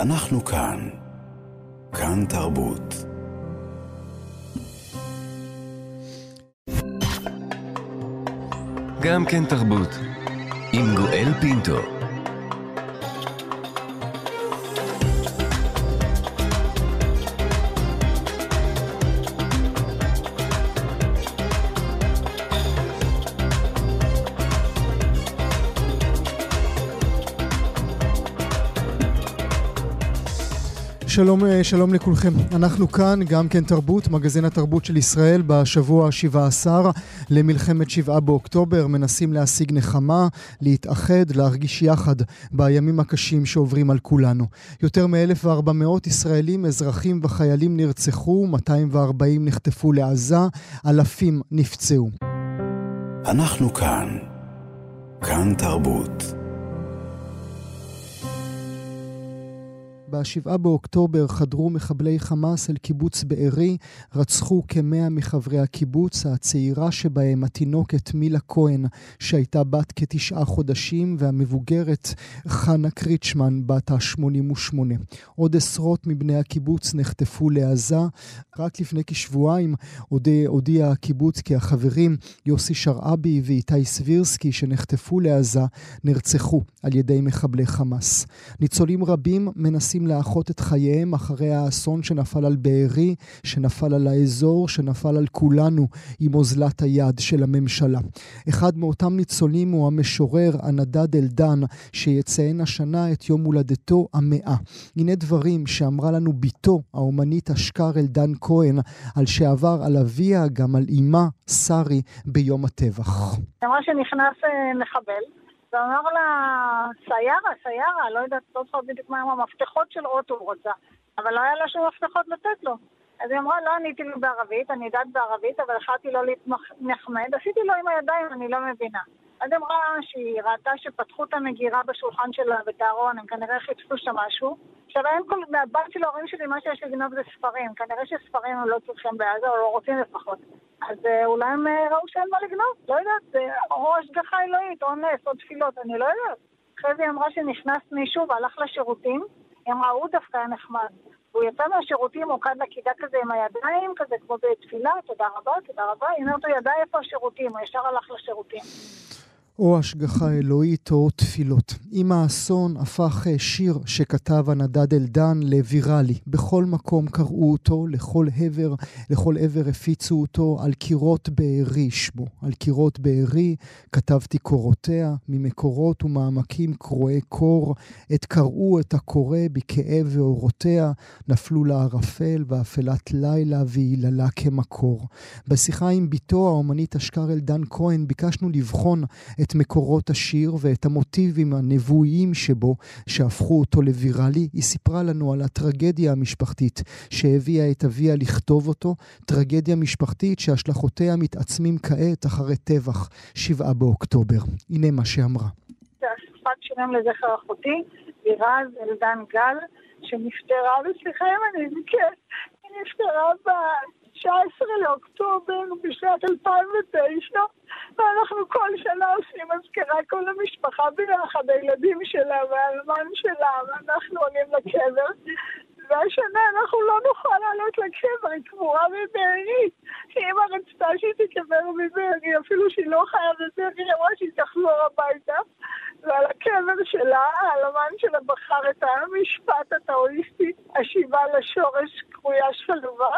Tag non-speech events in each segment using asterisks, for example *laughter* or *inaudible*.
אנחנו כאן. כאן תרבות. גם כן תרבות. עם גואל פינטו. שלום, אה, שלום לכולכם. אנחנו כאן, גם כן תרבות, מגזין התרבות של ישראל, בשבוע ה-17 למלחמת 7 באוקטובר, מנסים להשיג נחמה, להתאחד, להרגיש יחד בימים הקשים שעוברים על כולנו. יותר מ-1,400 ישראלים, אזרחים וחיילים נרצחו, 240 נחטפו לעזה, אלפים נפצעו. אנחנו כאן. כאן תרבות. ב-7 באוקטובר חדרו מחבלי חמאס אל קיבוץ בארי, רצחו כמאה מחברי הקיבוץ, הצעירה שבהם, התינוקת מילה כהן, שהייתה בת כתשעה חודשים, והמבוגרת חנה קריצ'מן, בת ה-88. עוד עשרות מבני הקיבוץ נחטפו לעזה. רק לפני כשבועיים הודיע, הודיע הקיבוץ כי החברים יוסי שרעבי ואיתי סבירסקי, שנחטפו לעזה, נרצחו על ידי מחבלי חמאס. ניצולים רבים מנסים מנסים לאחות את חייהם אחרי האסון שנפל על בארי, שנפל על האזור, שנפל על כולנו עם אוזלת היד של הממשלה. אחד מאותם ניצולים הוא המשורר הנדד אלדן, שיציין השנה את יום הולדתו המאה. הנה דברים שאמרה לנו בתו, האומנית אשכר אלדן כהן, על שעבר על אביה, גם על אמה, שרי, ביום הטבח. אמרה שנכנס אה, מחבל. ואמר לה, סיירה, סיירה, לא יודעת, לא זוכרת בדיוק מה עם המפתחות של אוטו הוא רצה, אבל לא היה לה שום מפתחות לתת לו. אז היא אמרה, לא עניתי לו בערבית, אני יודעת בערבית, אבל החלטתי לא להתנחמד, עשיתי לו עם הידיים, אני לא מבינה. אז אמרה שהיא ראתה שפתחו את המגירה בשולחן שלה ואת הארון, הם כנראה חיפשו שם משהו. עכשיו, אין כל... מהבית של ההורים שלי, מה שיש לגנוב זה ספרים. כנראה שספרים הם לא צריכים בעזה, או לא רוצים לפחות. אז אה, אולי הם אה, ראו שאין מה לגנוב, לא יודעת, או השגחה אלוהית, או נס, או תפילות, אני לא יודעת. אחרי זה היא אמרה שנכנס מישהו והלך לשירותים, היא אמרה, הוא דווקא היה נחמד. והוא יצא מהשירותים, הוא קד לקידה כזה עם הידיים, כזה כמו בתפילה, תודה רבה, תודה רבה. היא אומרת, הוא ידע איפה השירותים, הוא ישר הלך לשירותים. או השגחה אלוהית או תפילות. עם האסון הפך אה, שיר שכתב הנדד אלדן לוויראלי. בכל מקום קראו אותו, לכל עבר, לכל עבר הפיצו אותו, על קירות בארי שמו. על קירות בארי כתבתי קורותיה, ממקורות ומעמקים קרועי קור, את קראו את הקורא בכאב ואורותיה, נפלו לערפל ואפלת לילה והיללה כמקור. בשיחה עם בתו האומנית אשכר אלדן כהן ביקשנו לבחון את את מקורות השיר ואת המוטיבים הנבואיים שבו, שהפכו אותו לוויראלי. היא סיפרה לנו על הטרגדיה המשפחתית שהביאה את אביה לכתוב אותו, טרגדיה משפחתית שהשלכותיה מתעצמים כעת אחרי טבח שבעה באוקטובר. הנה מה שאמרה. זה אספת שירים לזכר אחותי, לירז אלדן גל, שנפטרה, וסליחה אם אני היא נפטרה ב-19 לאוקטובר בשנת 2009. ואנחנו כל שנה עושים אזכרה כל המשפחה ביחד, הילדים שלה והאלמן שלה, ואנחנו עולים לקבר. והשנה אנחנו לא נוכל לעלות לקבר, היא קבורה בבארי. אמא רצתה שהיא תקבר בבארי, אפילו שהיא לא חיה בבארי, היא אמרה שהיא תחזור הביתה. ועל הקבר שלה, האלמן שלה בחר את המשפט הטאואיסטי, השיבה לשורש קרויה שלווה.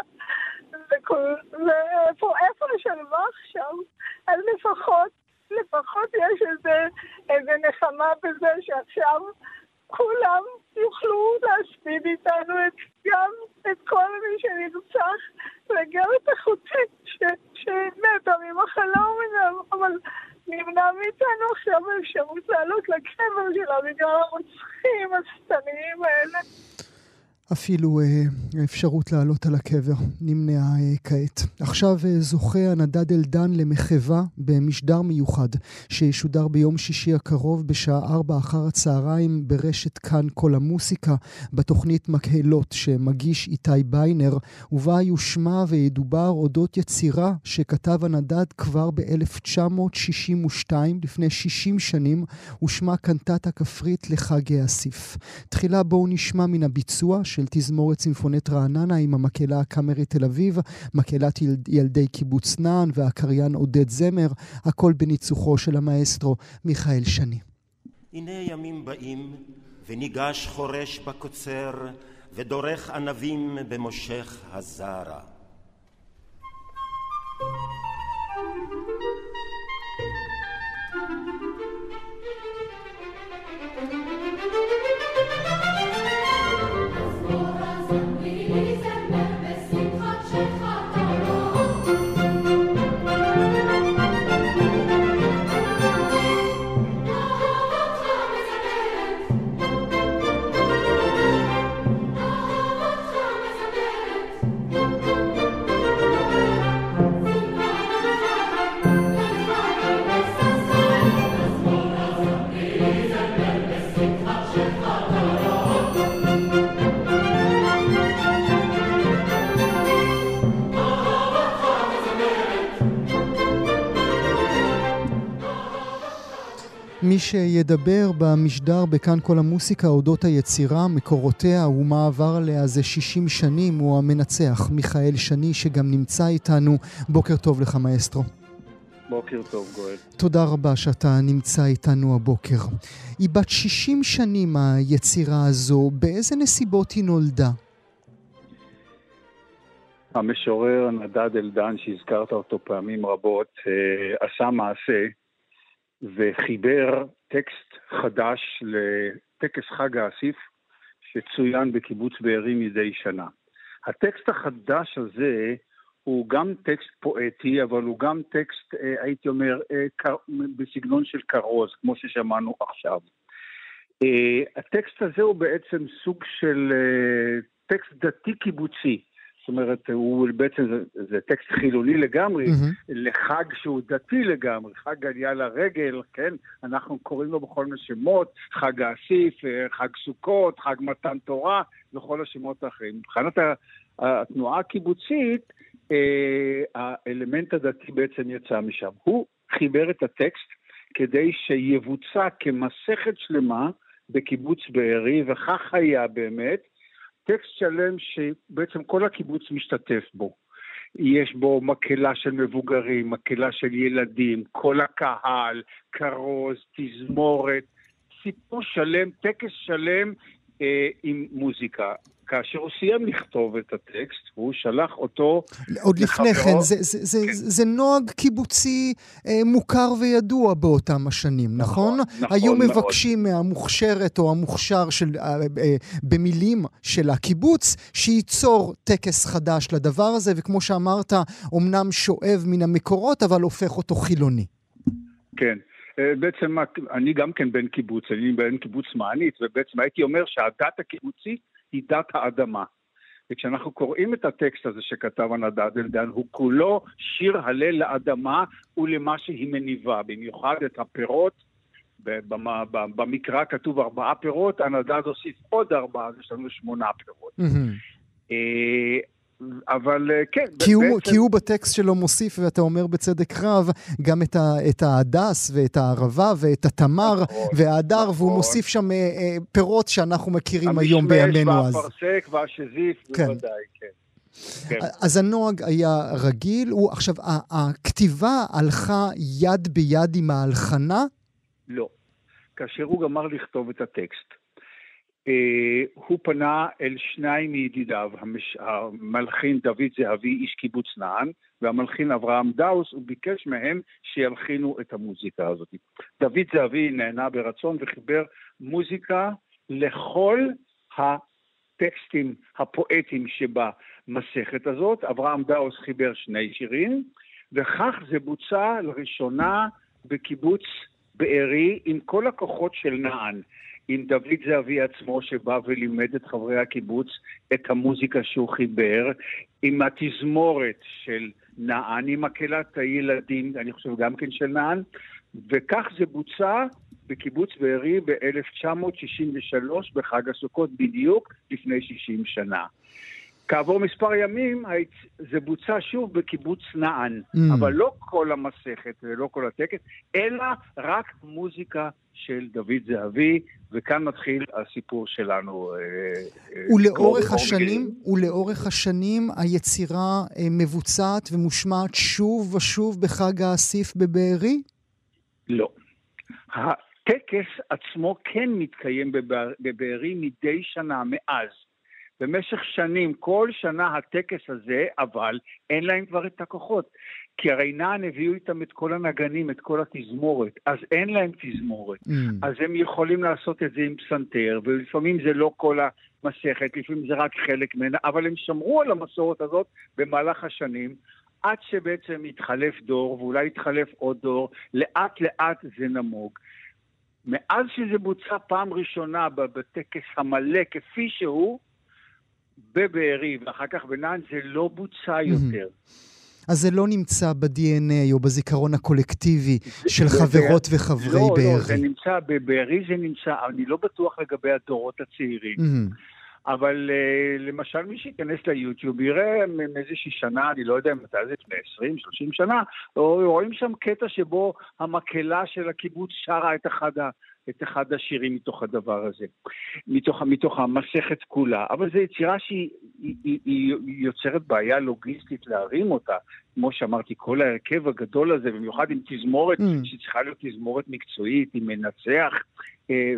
ואיפה השלווה עכשיו? אז לפחות, לפחות יש איזה, איזה נחמה בזה שעכשיו כולם יוכלו להספיד איתנו את, גם את כל מי שנרצח וגם את אחותי שמתה ממחלה ומדם, אבל נמנע מאיתנו עכשיו האפשרות לעלות לקבר שלה בגלל הרוצחים השטניים האלה. אפילו אה, האפשרות לעלות על הקבר נמנעה אה, כעת. עכשיו אה, זוכה הנדד אלדן למחווה במשדר מיוחד שישודר ביום שישי הקרוב בשעה ארבע אחר הצהריים ברשת כאן כל המוסיקה בתוכנית מקהלות שמגיש איתי ביינר ובה יושמע וידובר אודות יצירה שכתב הנדד כבר ב-1962 לפני 60 שנים ושמה קנטטה כפרית לחג האסיף. תחילה בואו נשמע מן הביצוע של תזמורת צימפונית רעננה עם המקהלה הקאמרית תל אביב, מקהלת ילדי קיבוץ נען והקריין עודד זמר, הכל בניצוחו של המאסטרו מיכאל שני. הנה ימים באים, וניגש חורש בקוצר, ודורך ענבים במושך הזרע. מי שידבר במשדר בכאן כל המוסיקה אודות היצירה, מקורותיה ומה עבר עליה זה 60 שנים, הוא המנצח מיכאל שני שגם נמצא איתנו. בוקר טוב לך מאסטרו. בוקר טוב גואל. תודה רבה שאתה נמצא איתנו הבוקר. היא בת 60 שנים היצירה הזו, באיזה נסיבות היא נולדה? המשורר נדד אלדן, שהזכרת אותו פעמים רבות, אה, עשה מעשה וחיבר טקסט חדש לטקס חג האסיף שצוין בקיבוץ בארי מדי שנה. הטקסט החדש הזה הוא גם טקסט פואטי, אבל הוא גם טקסט, אה, הייתי אומר, אה, בסגנון של כרוז, כמו ששמענו עכשיו. אה, הטקסט הזה הוא בעצם סוג של טקסט דתי קיבוצי. זאת אומרת, הוא בעצם, זה, זה טקסט חילוני לגמרי, mm-hmm. לחג שהוא דתי לגמרי, חג עלייה לרגל, כן? אנחנו קוראים לו בכל מיני שמות, חג האסיף, אה, חג סוכות, חג מתן תורה, וכל השמות האחרים. מבחינת התנועה הקיבוצית, אה, האלמנט הדתי בעצם יצא משם. הוא חיבר את הטקסט כדי שיבוצע כמסכת שלמה בקיבוץ בארי, וכך היה באמת. טקסט שלם שבעצם כל הקיבוץ משתתף בו. יש בו מקהלה של מבוגרים, מקהלה של ילדים, כל הקהל, כרוז, תזמורת, סיפור שלם, טקס שלם עם מוזיקה. כאשר הוא סיים לכתוב את הטקסט, הוא שלח אותו עוד לחברו. לפני כן, זה, זה, זה, כן. זה נוהג קיבוצי אה, מוכר וידוע באותם השנים, נכון? נכון, נכון היו מאוד. מבקשים מהמוכשרת או המוכשר של, אה, אה, במילים של הקיבוץ, שייצור טקס חדש לדבר הזה, וכמו שאמרת, אמנם שואב מן המקורות, אבל הופך אותו חילוני. כן. אה, בעצם אני גם כן בן קיבוץ, אני בן קיבוץ מענית, ובעצם הייתי אומר שהדת הקיבוצית היא דת האדמה. וכשאנחנו קוראים את הטקסט הזה שכתב הנדד אלדן, הוא כולו שיר הלל לאדמה ולמה שהיא מניבה, במיוחד את הפירות. במקרא כתוב ארבעה פירות, הנדד הוסיף עוד ארבעה, אז יש לנו שמונה פירות. Mm-hmm. אבל אה, כן, כי הוא, בעצם... כי הוא בטקסט שלו מוסיף, ואתה אומר בצדק רב, גם את, ה, את ההדס ואת הערבה ואת התמר נכון, וההדר, נכון. והוא מוסיף שם אה, אה, פירות שאנחנו מכירים היום בימינו אז. המשמש והפרסק והשזיף, כן. בוודאי, כן. כן. אז הנוהג היה רגיל, הוא, עכשיו, הכתיבה הלכה יד ביד עם ההלחנה? לא. כאשר הוא גמר לכתוב את הטקסט, הוא פנה אל שניים מידידיו. המלחין דוד זהבי, איש קיבוץ נען, והמלחין אברהם דאוס, הוא ביקש מהם שילחינו את המוזיקה הזאת. דוד זהבי נענה ברצון וחיבר מוזיקה לכל הטקסטים הפואטיים שבמסכת הזאת. אברהם דאוס חיבר שני שירים, וכך זה בוצע לראשונה בקיבוץ בארי עם כל הכוחות של נען. עם דוד זהבי עצמו שבא ולימד את חברי הקיבוץ את המוזיקה שהוא חיבר, עם התזמורת של נען, עם מקהלת הילדים, אני חושב גם כן של נען, וכך זה בוצע בקיבוץ בארי ב-1963 בחג הסוכות בדיוק לפני 60 שנה. כעבור מספר ימים זה בוצע שוב בקיבוץ נען, mm. אבל לא כל המסכת ולא כל הטקס, אלא רק מוזיקה של דוד זהבי, וכאן מתחיל הסיפור שלנו. אה, אה, ולאורך השנים, ולאורך השנים היצירה אה, מבוצעת ומושמעת שוב ושוב בחג האסיף בבארי? לא. הטקס עצמו כן מתקיים בבארי מדי שנה מאז. במשך שנים, כל שנה הטקס הזה, אבל אין להם כבר את הכוחות. כי הרי נען הביאו איתם את כל הנגנים, את כל התזמורת, אז אין להם תזמורת. Mm. אז הם יכולים לעשות את זה עם פסנתר, ולפעמים זה לא כל המסכת, לפעמים זה רק חלק ממנה, אבל הם שמרו על המסורת הזאת במהלך השנים, עד שבעצם התחלף דור, ואולי התחלף עוד דור, לאט לאט זה נמוג. מאז שזה בוצע פעם ראשונה בטקס המלא כפי שהוא, בבארי ואחר כך בנען, זה לא בוצע יותר. אז זה לא נמצא ב-DNA או בזיכרון הקולקטיבי של חברות וחברי לא, בארי. לא, זה נמצא, בבארי זה נמצא, אני לא בטוח לגבי הדורות הצעירים. אבל uh, למשל מי שייכנס ליוטיוב יראה מאיזושהי שנה, אני לא יודע מתי זה, לפני 20, 30 שנה, רואים שם קטע שבו המקהלה של הקיבוץ שרה את אחד. את אחד השירים מתוך הדבר הזה, מתוך, מתוך המסכת כולה. אבל זו יצירה שהיא היא, היא, היא יוצרת בעיה לוגיסטית להרים אותה. כמו שאמרתי, כל ההרכב הגדול הזה, במיוחד עם תזמורת, mm. שצריכה להיות תזמורת מקצועית, עם מנצח, אה,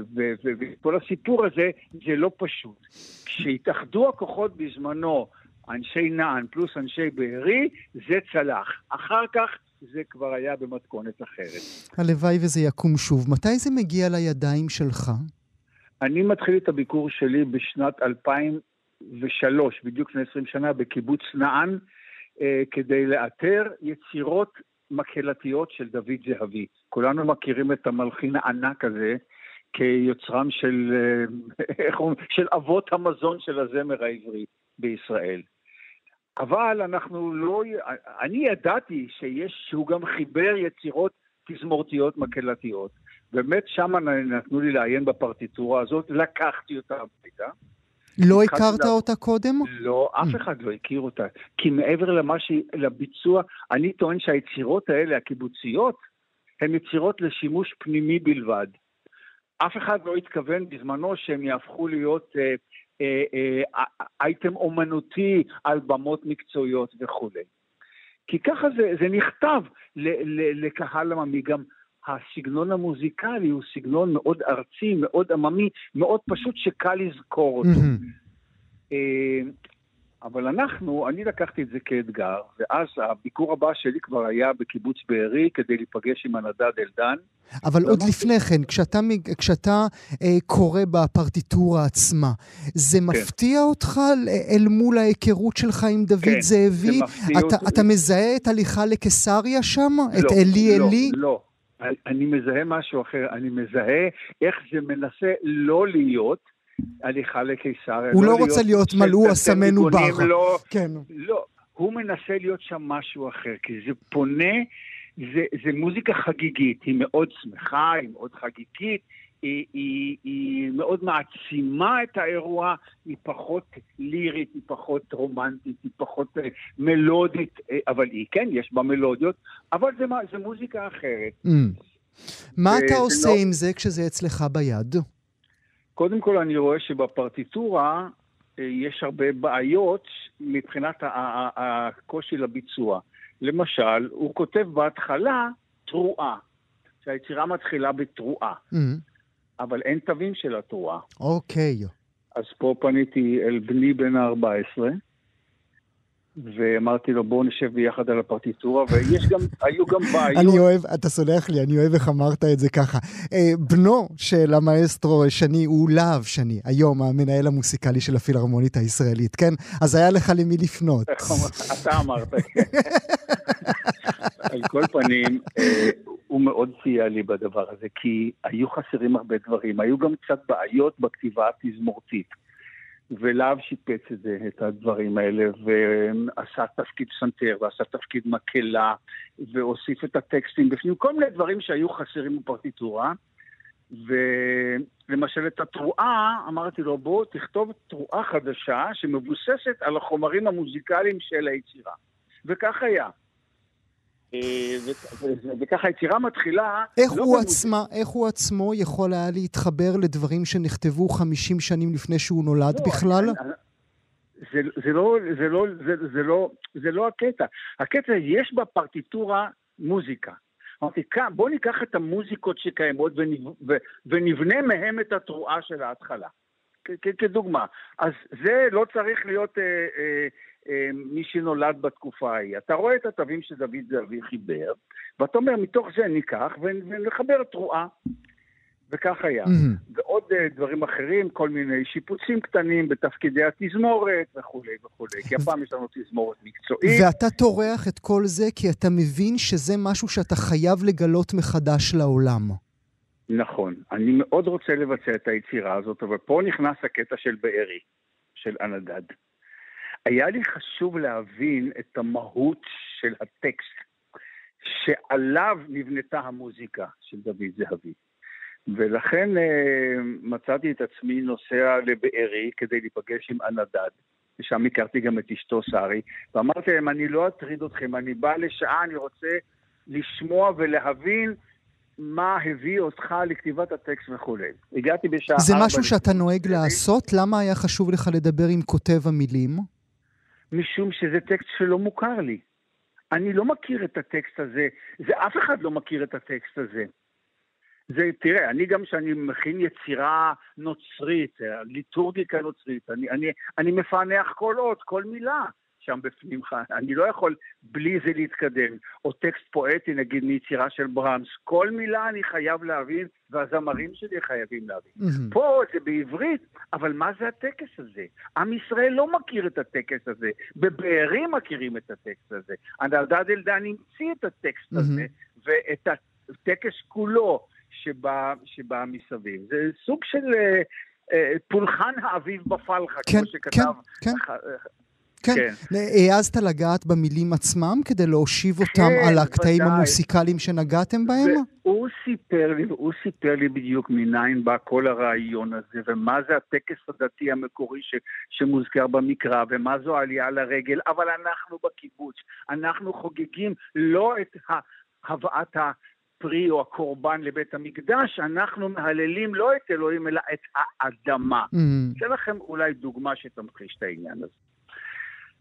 וכל הסיפור הזה, זה לא פשוט. כשהתאחדו הכוחות בזמנו, אנשי נען פלוס אנשי בארי, זה צלח. אחר כך זה כבר היה במתכונת אחרת. הלוואי וזה יקום שוב. מתי זה מגיע לידיים שלך? אני מתחיל את הביקור שלי בשנת 2003, בדיוק לפני 20 שנה, בקיבוץ נען, אה, כדי לאתר יצירות מקהלתיות של דוד זהבי. כולנו מכירים את המלחין הענק הזה כיוצרם של, אה, *laughs* של אבות המזון של הזמר העברי בישראל. אבל אנחנו לא... אני ידעתי שיש, שהוא גם חיבר יצירות תזמורתיות מקהלתיות. באמת שם נתנו לי לעיין בפרטיטורה הזאת, לקחתי אותה הביתה. לא הכרת לה... אותה קודם? לא, אף mm. אחד לא הכיר אותה. כי מעבר למה ש... לביצוע, אני טוען שהיצירות האלה, הקיבוציות, הן יצירות לשימוש פנימי בלבד. אף אחד לא התכוון בזמנו שהם יהפכו להיות אה, אייטם אומנותי על במות מקצועיות וכולי. כי ככה זה, זה נכתב לקהל עממי. גם הסגנון המוזיקלי הוא סגנון מאוד ארצי, מאוד עממי, מאוד פשוט שקל לזכור אותו. אבל אנחנו, אני לקחתי את זה כאתגר, ואז הביקור הבא שלי כבר היה בקיבוץ בארי כדי להיפגש עם הנדד אלדן. אבל עוד לפני כן, כשאתה, כשאתה אה, קורא בפרטיטורה עצמה, זה כן. מפתיע אותך אל מול ההיכרות שלך עם דוד כן, זאבי? אתה, אותי. אתה מזהה את הליכה לקיסריה שם? לא, את אלי לא, אלי? לא, לא. אני מזהה משהו אחר. אני מזהה איך זה מנסה לא להיות. הליכה לקיסריה. הוא לא, לא רוצה להיות מלאו אסמנו בר. לא, כן. לא, הוא מנסה להיות שם משהו אחר, כי זה פונה, זה, זה מוזיקה חגיגית, היא מאוד שמחה, היא מאוד חגיגית, היא, היא, היא מאוד מעצימה את האירוע, היא פחות לירית, היא פחות רומנטית, היא פחות uh, מלודית, uh, אבל היא כן, יש בה מלודיות, אבל זה, זה מוזיקה אחרת. Mm. מה אתה עושה לא... עם זה כשזה אצלך ביד? קודם כל אני רואה שבפרטיטורה אה, יש הרבה בעיות מבחינת הקושי לביצוע. למשל, הוא כותב בהתחלה תרועה, שהיצירה מתחילה בתרועה, mm-hmm. אבל אין תווים של התרועה. אוקיי. Okay. אז פה פניתי אל בני בן ה-14, ואמרתי לו, בואו נשב ביחד על הפרטיטורה, ויש גם, היו גם בעיות. אני אוהב, אתה סולח לי, אני אוהב איך אמרת את זה ככה. אה, בנו של המאסטרו שני הוא להב שני, היום המנהל המוסיקלי של הפילהרמונית הישראלית, כן? אז היה לך למי לפנות. *laughs* אתה אמרת, כן. על כל פנים, אה, הוא מאוד סייע לי בדבר הזה, כי היו חסרים הרבה דברים. היו גם קצת בעיות בכתיבה התזמורתית. ולהב שיפץ את זה, את הדברים האלה, ועשה תפקיד פסנתר, ועשה תפקיד מקהלה, והוסיף את הטקסטים בפנים, כל מיני דברים שהיו חסרים בפרטיטורה. ולמשל את התרועה, אמרתי לו, בוא תכתוב תרועה חדשה שמבוססת על החומרים המוזיקליים של היצירה. וכך היה. אה, וככה היצירה מתחילה... איך, לא הוא עצמה, איך הוא עצמו יכול היה להתחבר לדברים שנכתבו 50 שנים לפני שהוא נולד לא, בכלל? אני, זה, זה, לא, זה, לא, זה, זה, לא, זה לא הקטע. הקטע, יש בפרטיטורה מוזיקה. אמרתי, בואו ניקח את המוזיקות שקיימות ונבנה מהם את התרועה של ההתחלה. כדוגמה. אז זה לא צריך להיות אה, אה, אה, מי שנולד בתקופה ההיא. אתה רואה את התווים שדוד זאבי חיבר, ואתה אומר, מתוך זה ניקח ונחבר תרועה. וכך היה. Mm-hmm. ועוד uh, דברים אחרים, כל מיני שיפוצים קטנים בתפקידי התזמורת וכולי וכולי. כי הפעם יש לנו תזמורת מקצועית. ואתה טורח את כל זה כי אתה מבין שזה משהו שאתה חייב לגלות מחדש לעולם. נכון. אני מאוד רוצה לבצע את היצירה הזאת, אבל פה נכנס הקטע של בארי, של אנדד. היה לי חשוב להבין את המהות של הטקסט שעליו נבנתה המוזיקה של דוד זהבי. ולכן אה, מצאתי את עצמי נוסע לבארי כדי להיפגש עם אנדד. ושם הכרתי גם את אשתו שרי, ואמרתי להם, אני לא אטריד אתכם, אני בא לשעה, אני רוצה לשמוע ולהבין מה הביא אותך לכתיבת הטקסט וכולי. הגעתי בשעה זה משהו שאתה נוהג לעשות? למה היה חשוב לך לדבר עם כותב המילים? משום שזה טקסט שלא מוכר לי. אני לא מכיר את הטקסט הזה, זה אף אחד לא מכיר את הטקסט הזה. זה, תראה, אני גם כשאני מכין יצירה נוצרית, ליטורגיקה נוצרית, אני, אני, אני מפענח כל אות, כל מילה. שם בפנים, *laughs* אני לא יכול בלי זה להתקדם. או טקסט פואטי, נגיד, מיצירה של ברמס, כל מילה אני חייב להבין, והזמרים שלי חייבים להבין. Mm-hmm. פה זה בעברית, אבל מה זה הטקס הזה? עם ישראל לא מכיר את הטקס הזה, בבארי מכירים את הטקס הזה. הנדד אלדן המציא את הטקסט mm-hmm. הזה, ואת הטקס כולו שבא, שבא מסביב. זה סוג של... אה, אה, פולחן האביב בפלחה, כן, כמו שכתב כן, כן. כן. כן. העזת לגעת במילים עצמם כדי להושיב אותם כן, על הקטעים ודאי. המוסיקליים שנגעתם בהם? הוא סיפר לי, הוא סיפר לי בדיוק מניין בא כל הרעיון הזה, ומה זה הטקס הדתי המקורי ש, שמוזכר במקרא, ומה זו העלייה לרגל, אבל אנחנו בקיבוץ, אנחנו חוגגים לא את הבאת הפרי או הקורבן לבית המקדש, אנחנו מהללים לא את אלוהים אלא את האדמה. Mm-hmm. אתן לכם אולי דוגמה שתמחיש את העניין הזה.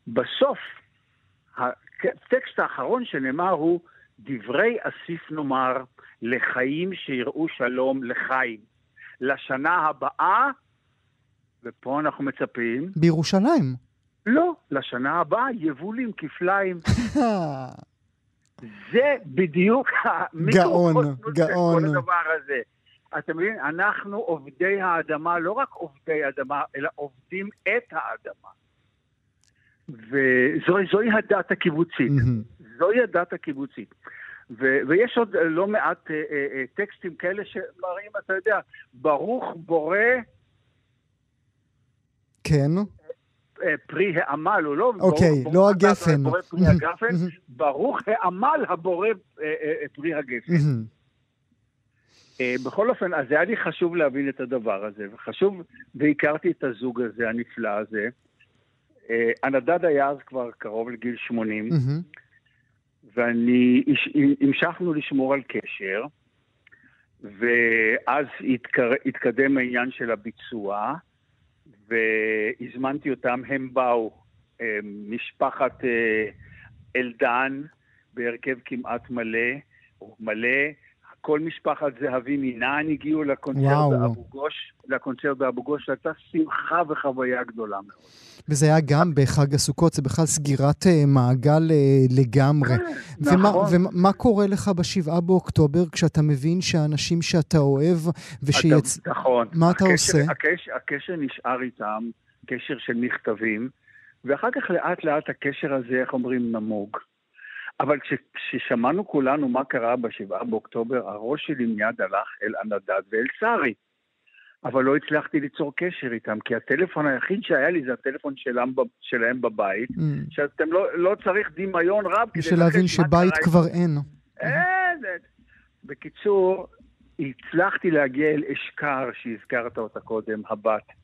בסוף, הטקסט האחרון שנאמר הוא דברי אסיף נאמר לחיים שיראו שלום לחיים. לשנה הבאה, ופה אנחנו מצפים... בירושלים. לא, לשנה הבאה יבולים כפליים. *laughs* זה בדיוק גאון, גאון. כל הדבר הזה. אתה מבין? אנחנו עובדי האדמה, לא רק עובדי אדמה, אלא עובדים את האדמה. וזוהי הדת הקיבוצית. Mm-hmm. זוהי הדת הקיבוצית. ו- ויש עוד לא מעט uh, uh, uh, טקסטים כאלה שמראים, אתה יודע, ברוך בורא... כן. פרי העמל, הוא לא... אוקיי, לא הגפן. בורא פרי הגפן, ברוך העמל הבורא פרי הגפן. בכל אופן, אז היה לי חשוב להבין את הדבר הזה, וחשוב, והכרתי את הזוג הזה, הנפלא הזה. אה, הנדד היה אז כבר קרוב לגיל 80, mm-hmm. ואני, המשכנו לשמור על קשר, ואז התקר, התקדם העניין של הביצוע, והזמנתי אותם, הם באו, אה, משפחת אה, אלדן, בהרכב כמעט מלא, מלא, כל משפחת זהבי מנען הגיעו לקונצרט באבו גוש, לקונצרט באבו גוש, שהייתה שמחה וחוויה גדולה מאוד. וזה היה גם בחג הסוכות, זה בכלל סגירת uh, מעגל uh, לגמרי. כן, ומה, נכון. ומה קורה לך בשבעה באוקטובר כשאתה מבין שהאנשים שאתה אוהב ושיצ... נכון. מה אתה הקשר, עושה? הקשר, הקשר נשאר איתם, קשר של מכתבים, ואחר כך לאט לאט הקשר הזה, איך אומרים, נמוג. אבל כששמענו כולנו מה קרה בשבעה באוקטובר, הראש שלי מיד הלך אל הנדד ואל שרי. אבל לא הצלחתי ליצור קשר איתם, כי הטלפון היחיד שהיה לי זה הטלפון שלהם, שלהם בבית, mm. שאתם לא, לא צריך דמיון רב כדי בשביל להבין שבית כבר אין. אין. בקיצור, הצלחתי להגיע אל אשכר, שהזכרת אותה קודם, הבת.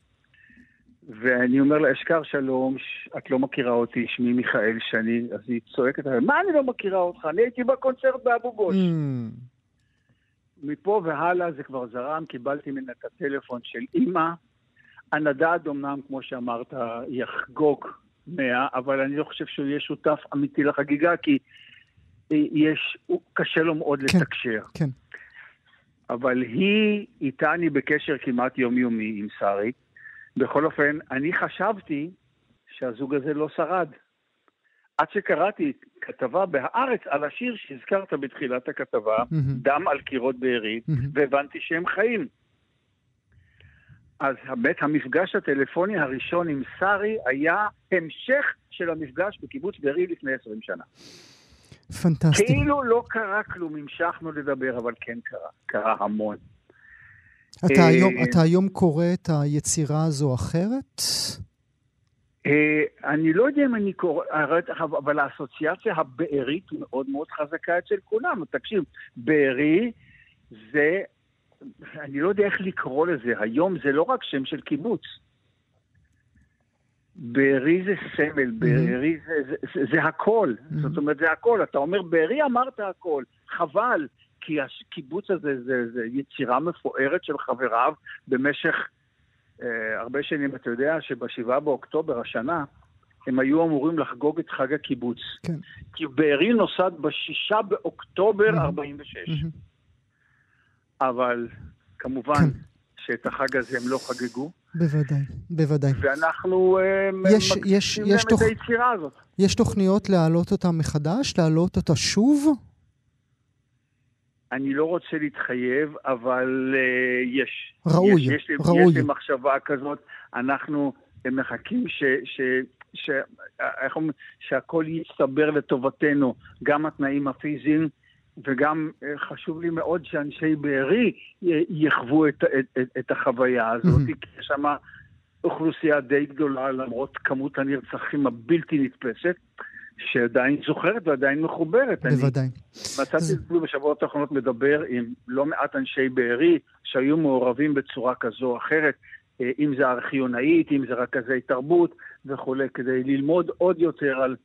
ואני אומר לה, אשכר שלום, את לא מכירה אותי, שמי מיכאל שני, אז היא צועקת עליי, מה אני לא מכירה אותך? אני הייתי בקונצרט באבו גוש. Mm. מפה והלאה זה כבר זרם, קיבלתי ממנה את הטלפון של אימא. הנדד אמנם, כמו שאמרת, יחגוג מאה, אבל אני לא חושב שהוא יהיה שותף אמיתי לחגיגה, כי יש, קשה לו מאוד כן, לתקשר. כן. אבל היא, איתה אני בקשר כמעט יומיומי עם שרי. בכל אופן, אני חשבתי שהזוג הזה לא שרד. עד שקראתי כתבה בהארץ על השיר שהזכרת בתחילת הכתבה, mm-hmm. דם על קירות בארי, mm-hmm. והבנתי שהם חיים. אז באמת המפגש הטלפוני הראשון עם שרי היה המשך של המפגש בקיבוץ בארי לפני 20 שנה. פנטסטי. כאילו לא קרה כלום, המשכנו לדבר, אבל כן קרה, קרה המון. אתה, היום, אה, אתה היום קורא את היצירה הזו אחרת? אה, אני לא יודע אם אני קורא, אבל האסוציאציה הבארית מאוד מאוד חזקה אצל כולם. תקשיב, בארי זה, אני לא יודע איך לקרוא לזה, היום זה לא רק שם של קיבוץ. בארי זה סמל, בארי זה, זה, זה, זה הכל. זאת אומרת, זה הכל. אתה אומר, בארי אמרת הכל. חבל, כי הקיבוץ הזה זה, זה יצירה מפוארת של חבריו במשך אה, הרבה שנים. אתה יודע שבשבעה באוקטובר השנה, הם היו אמורים לחגוג את חג הקיבוץ. כן. כי בארי נוסד בשישה באוקטובר 46. אבל כמובן כן. שאת החג הזה הם לא חגגו. בוודאי, בוודאי. ואנחנו אה, יש, יש, יש תוכ... את היצירה הזאת. יש תוכניות להעלות אותה מחדש? להעלות אותה שוב? אני לא רוצה להתחייב, אבל uh, יש. ראוי, יש, יש, ראוי. יש לי מחשבה כזאת. אנחנו מחכים ש... ש ש, איך אומרים, שהכל יצטבר לטובתנו, גם התנאים הפיזיים וגם אה, חשוב לי מאוד שאנשי בארי יחוו את, את, את, את החוויה הזאת, כי יש שם אוכלוסייה די גדולה למרות כמות הנרצחים הבלתי נתפסת. שעדיין זוכרת ועדיין מחוברת. בוודאי. אני מצאתי את עצמי בשבועות האחרונות מדבר עם לא מעט אנשי בארי שהיו מעורבים בצורה כזו או אחרת, אה, אם זה ארכיונאית, אם זה רכזי תרבות וכולי, כדי ללמוד עוד יותר על,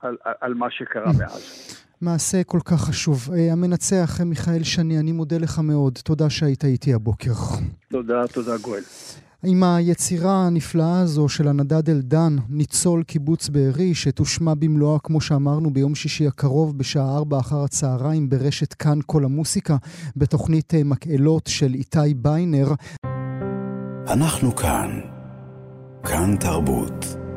על, על מה שקרה מאז. מעשה כל כך חשוב. אה, המנצח, מיכאל שני, אני מודה לך מאוד. תודה שהיית איתי הבוקר. תודה, תודה גואל. עם היצירה הנפלאה הזו של הנדד אלדן, ניצול קיבוץ בארי, שתושמע במלואה, כמו שאמרנו, ביום שישי הקרוב בשעה ארבע אחר הצהריים ברשת כאן כל המוסיקה, בתוכנית אה, מקהלות של איתי ביינר. אנחנו כאן. כאן תרבות.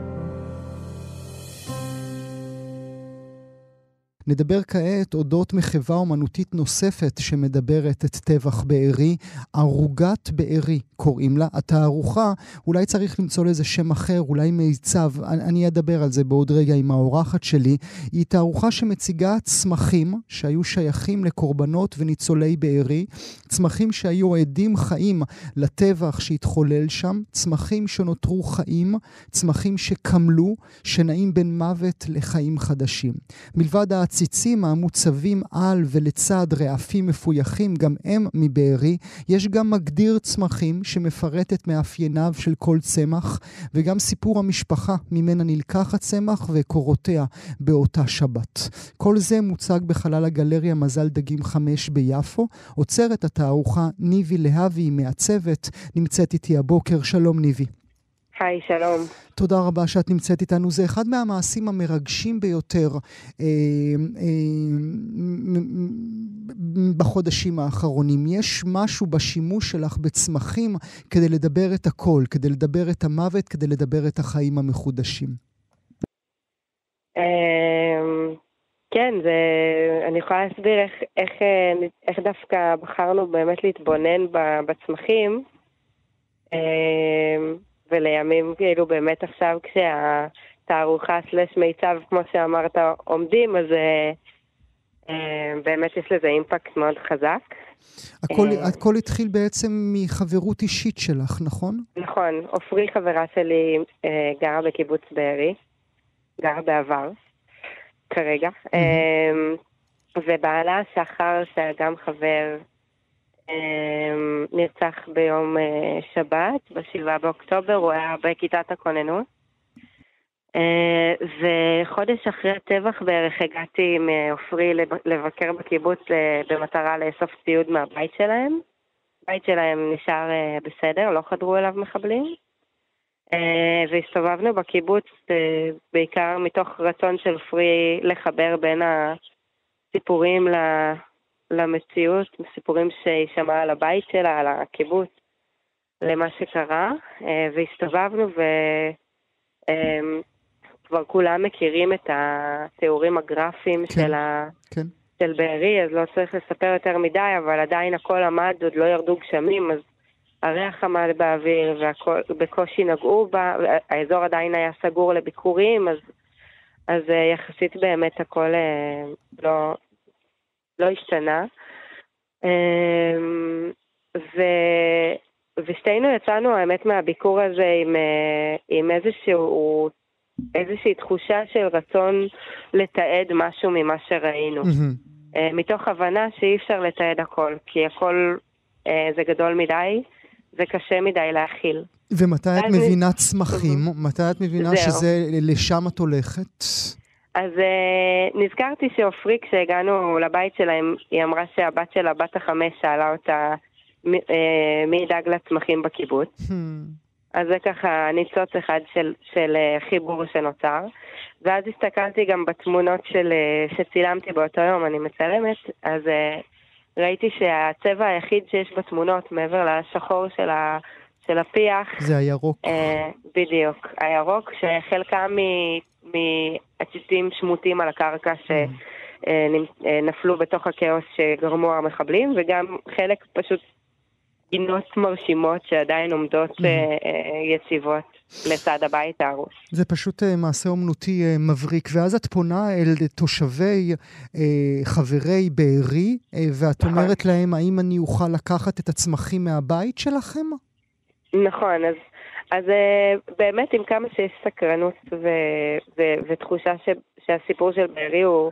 נדבר כעת אודות מחווה אומנותית נוספת שמדברת את טבח בארי, ערוגת בארי קוראים לה. התערוכה, אולי צריך למצוא לזה שם אחר, אולי מיצב, אני אדבר על זה בעוד רגע עם האורחת שלי. היא תערוכה שמציגה צמחים שהיו שייכים לקורבנות וניצולי בארי, צמחים שהיו עדים חיים לטבח שהתחולל שם, צמחים שנותרו חיים, צמחים שקמלו, שנעים בין מוות לחיים חדשים. מלבד העציצים המוצבים על ולצד רעפים מפויחים, גם הם מבארי, יש גם מגדיר צמחים שמפרט את מאפייניו של כל צמח, וגם סיפור המשפחה ממנה נלקח הצמח וקורותיה באותה שבת. כל זה מוצג בחלל הגלריה מזל דגים 5 ביפו. עוצרת התערוכה ניבי להבי, מעצבת, נמצאת איתי הבוקר. שלום ניבי. היי, שלום. תודה רבה שאת נמצאת איתנו. זה אחד מהמעשים המרגשים ביותר אה, אה, בחודשים האחרונים. יש משהו בשימוש שלך בצמחים כדי לדבר את הכל, כדי לדבר את המוות, כדי לדבר את החיים המחודשים. אה, כן, זה, אני יכולה להסביר איך, איך, אה, איך דווקא בחרנו באמת להתבונן בצמחים. אה, ולימים כאילו באמת עכשיו כשה, תערוכה סלש מיצב, כמו שאמרת, עומדים, אז באמת יש לזה אימפקט מאוד חזק. הכל, הכל התחיל בעצם מחברות אישית שלך, נכון? נכון. עופרי, חברה שלי, גרה בקיבוץ בארי, גרה בעבר, כרגע. ובעלה, שחר, שהיה גם חבר, נרצח ביום שבת, ב-7 באוקטובר, הוא היה בכיתת הכוננות. וחודש אחרי הטבח בערך הגעתי עם עופרי לבקר בקיבוץ במטרה לאסוף ציוד מהבית שלהם. הבית שלהם נשאר בסדר, לא חדרו אליו מחבלים. והסתובבנו בקיבוץ בעיקר מתוך רצון של עופרי לחבר בין הסיפורים למציאות, סיפורים שהיא על הבית שלה, על הקיבוץ, למה שקרה. והסתובבנו ו... כבר כולם מכירים את התיאורים הגרפיים כן, של, ה... כן. של בארי, אז לא צריך לספר יותר מדי, אבל עדיין הכל עמד, עוד לא ירדו גשמים, אז הריח עמד באוויר ובקושי נגעו בה, האזור עדיין היה סגור לביקורים, אז, אז אה, יחסית באמת הכל אה, לא, לא השתנה. אמ, ו... ושתינו יצאנו, האמת, מהביקור הזה עם, אה, עם איזשהו איזושהי תחושה של רצון לתעד משהו ממה שראינו. Mm-hmm. מתוך הבנה שאי אפשר לתעד הכל, כי הכל אה, זה גדול מדי וקשה מדי להכיל. ומתי את מבינה אני... צמחים? מתי את מבינה זהו. שזה, לשם את הולכת? אז uh, נזכרתי שעופרי, כשהגענו לבית שלהם, היא אמרה שהבת שלה, בת החמש, שאלה אותה מי ידאג לצמחים בקיבוץ. Hmm. אז זה ככה ניצוץ אחד של, של אה, חיבור שנוצר. ואז הסתכלתי גם בתמונות של, אה, שצילמתי באותו יום, אני מצלמת, אז אה, ראיתי שהצבע היחיד שיש בתמונות, מעבר לשחור של, ה, של הפיח... זה הירוק. בדיוק, הירוק, שחלקם מעציצים שמוטים על הקרקע שנפלו בתוך הכאוס שגרמו המחבלים, וגם חלק פשוט גינות מרשימות שעדיין עומדות. יציבות לצד הבית ההרוס. זה פשוט אה, מעשה אומנותי מבריק, ואז את פונה אל תושבי, חברי בארי, ואת נכון. אומרת להם, האם אני אוכל לקחת את הצמחים מהבית שלכם? נכון, אז, אז באמת עם כמה שיש סקרנות ו, ו, ותחושה ש, שהסיפור של בארי הוא...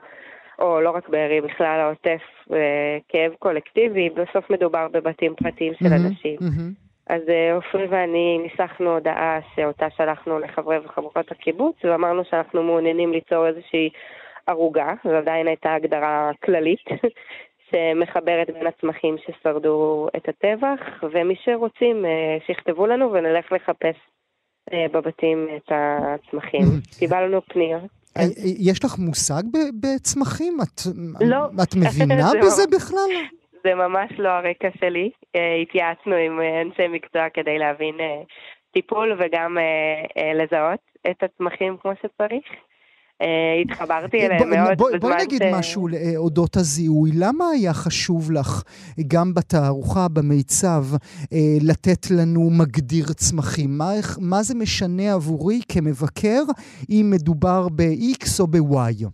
או לא רק בארי, בכלל העוטף, כאב קולקטיבי, בסוף מדובר בבתים פרטיים של mm-hmm, אנשים. Mm-hmm. אז אה, עופרי ואני ניסחנו הודעה שאותה שלחנו לחברי וחברות הקיבוץ, ואמרנו שאנחנו מעוניינים ליצור איזושהי ערוגה, זו עדיין הייתה הגדרה כללית, שמחברת בין הצמחים ששרדו את הטבח, ומי שרוצים, אה, שיכתבו לנו ונלך לחפש אה, בבתים את הצמחים. *laughs* קיבלנו פניות. אה, יש לך מושג בצמחים? את, לא. את מבינה *laughs* בזה בכלל? זה ממש לא הרקע שלי. התייעצנו עם אנשי מקצוע כדי להבין טיפול וגם לזהות את הצמחים כמו שצריך. אה, התחברתי אליהם מאוד בוא, בזמן בואי נגיד ש... משהו אה, אודות הזיהוי. למה היה חשוב לך, גם בתערוכה, במיצב, אה, לתת לנו מגדיר צמחים? מה, מה זה משנה עבורי כמבקר אם מדובר ב-X או ב-Y?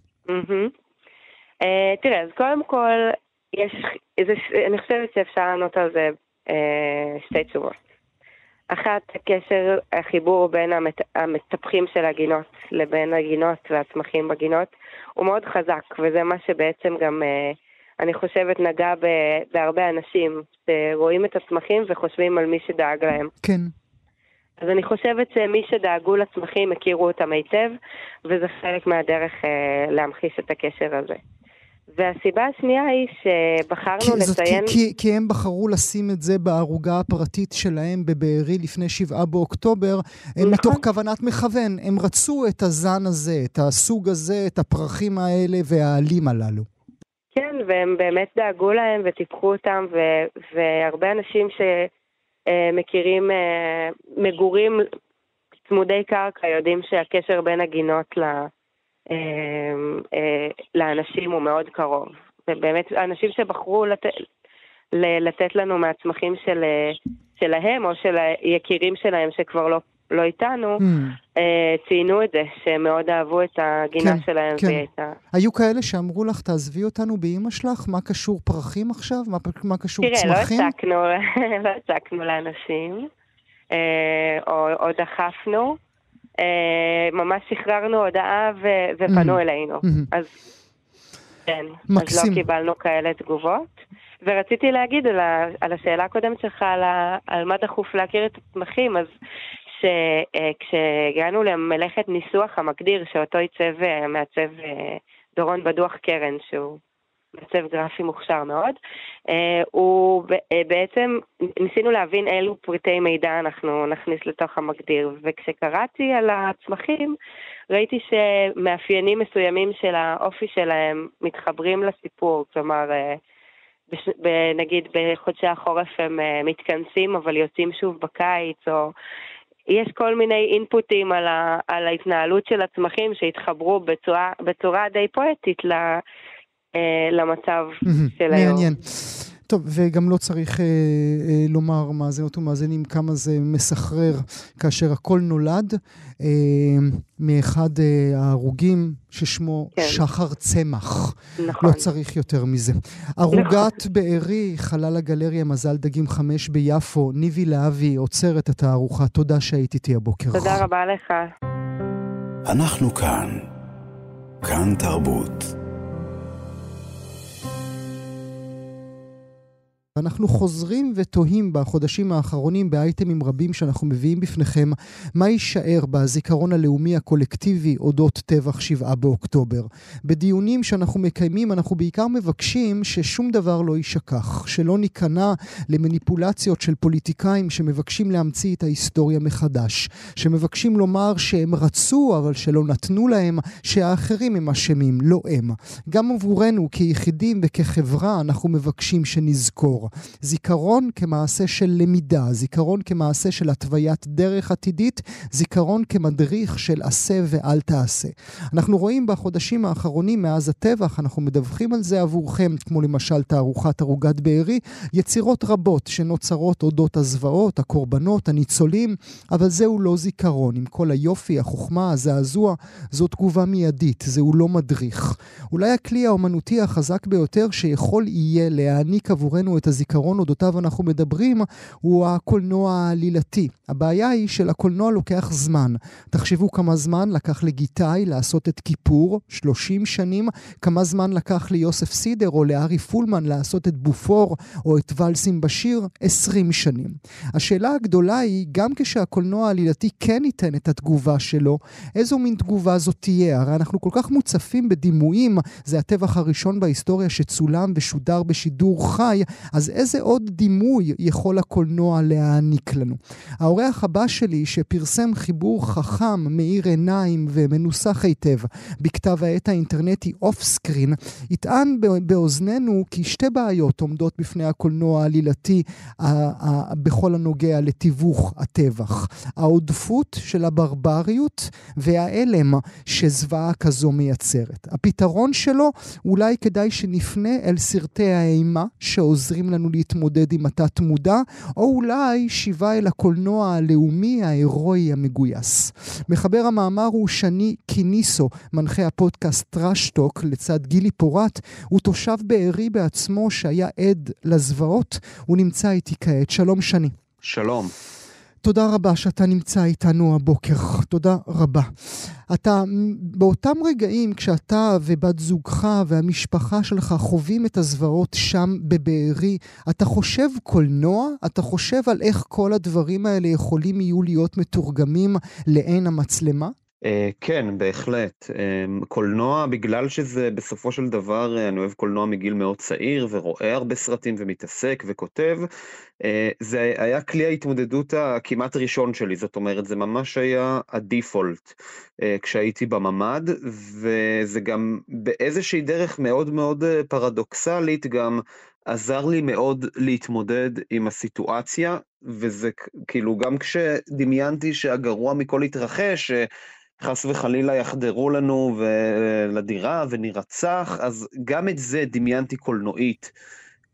תראה, אז קודם כל, יש, זה, אני חושבת שאפשר לענות על זה uh, שתי תשובות. אחת, הקשר, החיבור בין המת, המטפחים של הגינות לבין הגינות והצמחים בגינות הוא מאוד חזק, וזה מה שבעצם גם, אה, אני חושבת, נגע בהרבה אנשים שרואים את הצמחים וחושבים על מי שדאג להם. כן. אז אני חושבת שמי שדאגו לצמחים הכירו אותם היטב, וזה חלק מהדרך אה, להמחיש את הקשר הזה. והסיבה השנייה היא שבחרנו כי, לציין... כי, כי, כי הם בחרו לשים את זה בערוגה הפרטית שלהם בבארי לפני שבעה באוקטובר, נכון. מתוך כוונת מכוון. הם רצו את הזן הזה, את הסוג הזה, את הפרחים האלה והעלים הללו. כן, והם באמת דאגו להם וטיפחו אותם, ו- והרבה אנשים שמכירים אה, מגורים צמודי קרקע יודעים שהקשר בין הגינות ל... אה, לאנשים הוא מאוד קרוב. ובאמת, אנשים שבחרו לת... לתת לנו מהצמחים של, שלהם או של היקירים שלהם שכבר לא, לא איתנו, mm. ציינו את זה, שהם מאוד אהבו את הגינה כן, שלהם כן. ואת ה... היו כאלה שאמרו לך, תעזבי אותנו באימא שלך? מה קשור פרחים עכשיו? מה, מה קשור תראה, צמחים? תראה, לא, *laughs* לא הצקנו לאנשים, או, או דחפנו. ממש שחררנו הודעה ו- ופנו mm. אלינו. Mm-hmm. אז כן, מקסים. אז לא קיבלנו כאלה תגובות. ורציתי להגיד על, ה, על השאלה הקודמת שלך, על, ה, על מה דחוף להכיר את הצמחים, אז שכשהגענו למלאכת ניסוח המגדיר, שאותו עיצב אה, מעצב אה, דורון בדוח קרן, שהוא מעצב גרפי מוכשר מאוד, אה, הוא בעצם, ניסינו להבין אילו פריטי מידע אנחנו נכניס לתוך המגדיר, וכשקראתי על הצמחים, ראיתי שמאפיינים מסוימים של האופי שלהם מתחברים לסיפור, כלומר, בש... נגיד בחודשי החורף הם מתכנסים אבל יוצאים שוב בקיץ, או יש כל מיני אינפוטים על, ה, על ההתנהלות של הצמחים שהתחברו בצורה, בצורה די פואטית אה, למצב של היום. מעניין. טוב, וגם לא צריך אה, אה, לומר מאזינות ומאזינים כמה זה מסחרר כאשר הכל נולד אה, מאחד אה, ההרוגים ששמו כן. שחר צמח. נכון. לא צריך יותר מזה. ערוגת נכון. בארי, חלל הגלריה מזל דגים חמש ביפו, ניבי להבי עוצרת את הארוחה. תודה שהיית איתי הבוקר. תודה רבה לך. אנחנו כאן. כאן תרבות. אנחנו חוזרים ותוהים בחודשים האחרונים באייטמים רבים שאנחנו מביאים בפניכם מה יישאר בזיכרון הלאומי הקולקטיבי אודות טבח שבעה באוקטובר. בדיונים שאנחנו מקיימים אנחנו בעיקר מבקשים ששום דבר לא יישכח, שלא ניכנע למניפולציות של פוליטיקאים שמבקשים להמציא את ההיסטוריה מחדש, שמבקשים לומר שהם רצו אבל שלא נתנו להם, שהאחרים הם אשמים, לא הם. גם עבורנו כיחידים וכחברה אנחנו מבקשים שנזכור. זיכרון כמעשה של למידה, זיכרון כמעשה של התוויית דרך עתידית, זיכרון כמדריך של עשה ואל תעשה. אנחנו רואים בחודשים האחרונים מאז הטבח, אנחנו מדווחים על זה עבורכם, כמו למשל תערוכת ערוגת בארי, יצירות רבות שנוצרות אודות הזוועות, הקורבנות, הניצולים, אבל זהו לא זיכרון. עם כל היופי, החוכמה, הזעזוע, זו תגובה מיידית, זהו לא מדריך. אולי הכלי האומנותי החזק ביותר שיכול יהיה להעניק עבורנו את הזיכרון אודותיו אנחנו מדברים, הוא הקולנוע העלילתי. הבעיה היא שלקולנוע לוקח זמן. תחשבו כמה זמן לקח לגיטאי לעשות את כיפור, 30 שנים, כמה זמן לקח ליוסף סידר או לארי פולמן לעשות את בופור או את ולסים בשיר, 20 שנים. השאלה הגדולה היא, גם כשהקולנוע העלילתי כן ייתן את התגובה שלו, איזו מין תגובה זאת תהיה? הרי אנחנו כל כך מוצפים בדימויים, זה הטבח הראשון בהיסטוריה שצולם ושודר בשידור חי, אז איזה עוד דימוי יכול הקולנוע להעניק לנו? האורח הבא שלי, שפרסם חיבור חכם, מאיר עיניים ומנוסח היטב בכתב העת האינטרנטי אוף סקרין, יטען באוזנינו כי שתי בעיות עומדות בפני הקולנוע העלילתי בכל הנוגע לתיווך הטבח. העודפות של הברבריות וההלם שזוועה כזו מייצרת. הפתרון שלו, אולי כדאי שנפנה אל סרטי האימה שעוזרים לנו להתמודד עם התת-מודע, או אולי שיבה אל הקולנוע הלאומי ההירואי המגויס. מחבר המאמר הוא שני קיניסו, מנחה הפודקאסט טראש טוק לצד גילי פורט, הוא תושב בארי בעצמו שהיה עד לזוועות, הוא נמצא איתי כעת. שלום שני. שלום. תודה רבה שאתה נמצא איתנו הבוקר, תודה רבה. אתה, באותם רגעים כשאתה ובת זוגך והמשפחה שלך חווים את הזוועות שם בבארי, אתה חושב קולנוע? אתה חושב על איך כל הדברים האלה יכולים יהיו להיות מתורגמים לעין המצלמה? אה, כן, בהחלט. אה, קולנוע, בגלל שזה בסופו של דבר, אה, אני אוהב קולנוע מגיל מאוד צעיר, ורואה הרבה סרטים ומתעסק וכותב, זה היה כלי ההתמודדות הכמעט ראשון שלי, זאת אומרת, זה ממש היה הדיפולט כשהייתי בממ"ד, וזה גם באיזושהי דרך מאוד מאוד פרדוקסלית גם עזר לי מאוד להתמודד עם הסיטואציה, וזה כאילו גם כשדמיינתי שהגרוע מכל התרחש, חס וחלילה יחדרו לנו לדירה ונירצח, אז גם את זה דמיינתי קולנועית.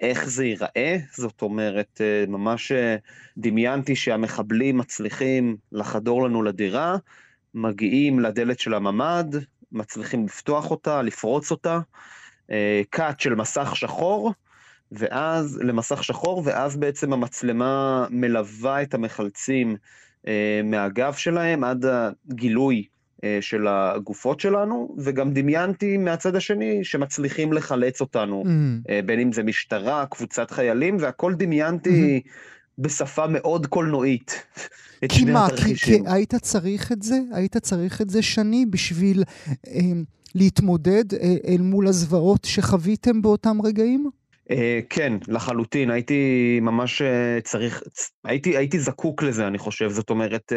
איך זה ייראה, זאת אומרת, אה, ממש אה, דמיינתי שהמחבלים מצליחים לחדור לנו לדירה, מגיעים לדלת של הממ"ד, מצליחים לפתוח אותה, לפרוץ אותה, קאט של מסך שחור, ואז, למסך שחור, ואז בעצם המצלמה מלווה את המחלצים מהגב שלהם עד הגילוי אה, של הגופות שלנו, וגם דמיינתי מהצד השני שמצליחים לחלץ אותנו, mm. בין אם זה משטרה, קבוצת חיילים, והכל דמיינתי mm-hmm. בשפה מאוד קולנועית. *laughs* כי מה, כי, כי היית צריך את זה? היית צריך את זה, שני, בשביל אה, להתמודד אה, אל מול הזוועות שחוויתם באותם רגעים? אה, כן, לחלוטין, הייתי ממש אה, צריך, הייתי, הייתי זקוק לזה, אני חושב. זאת אומרת,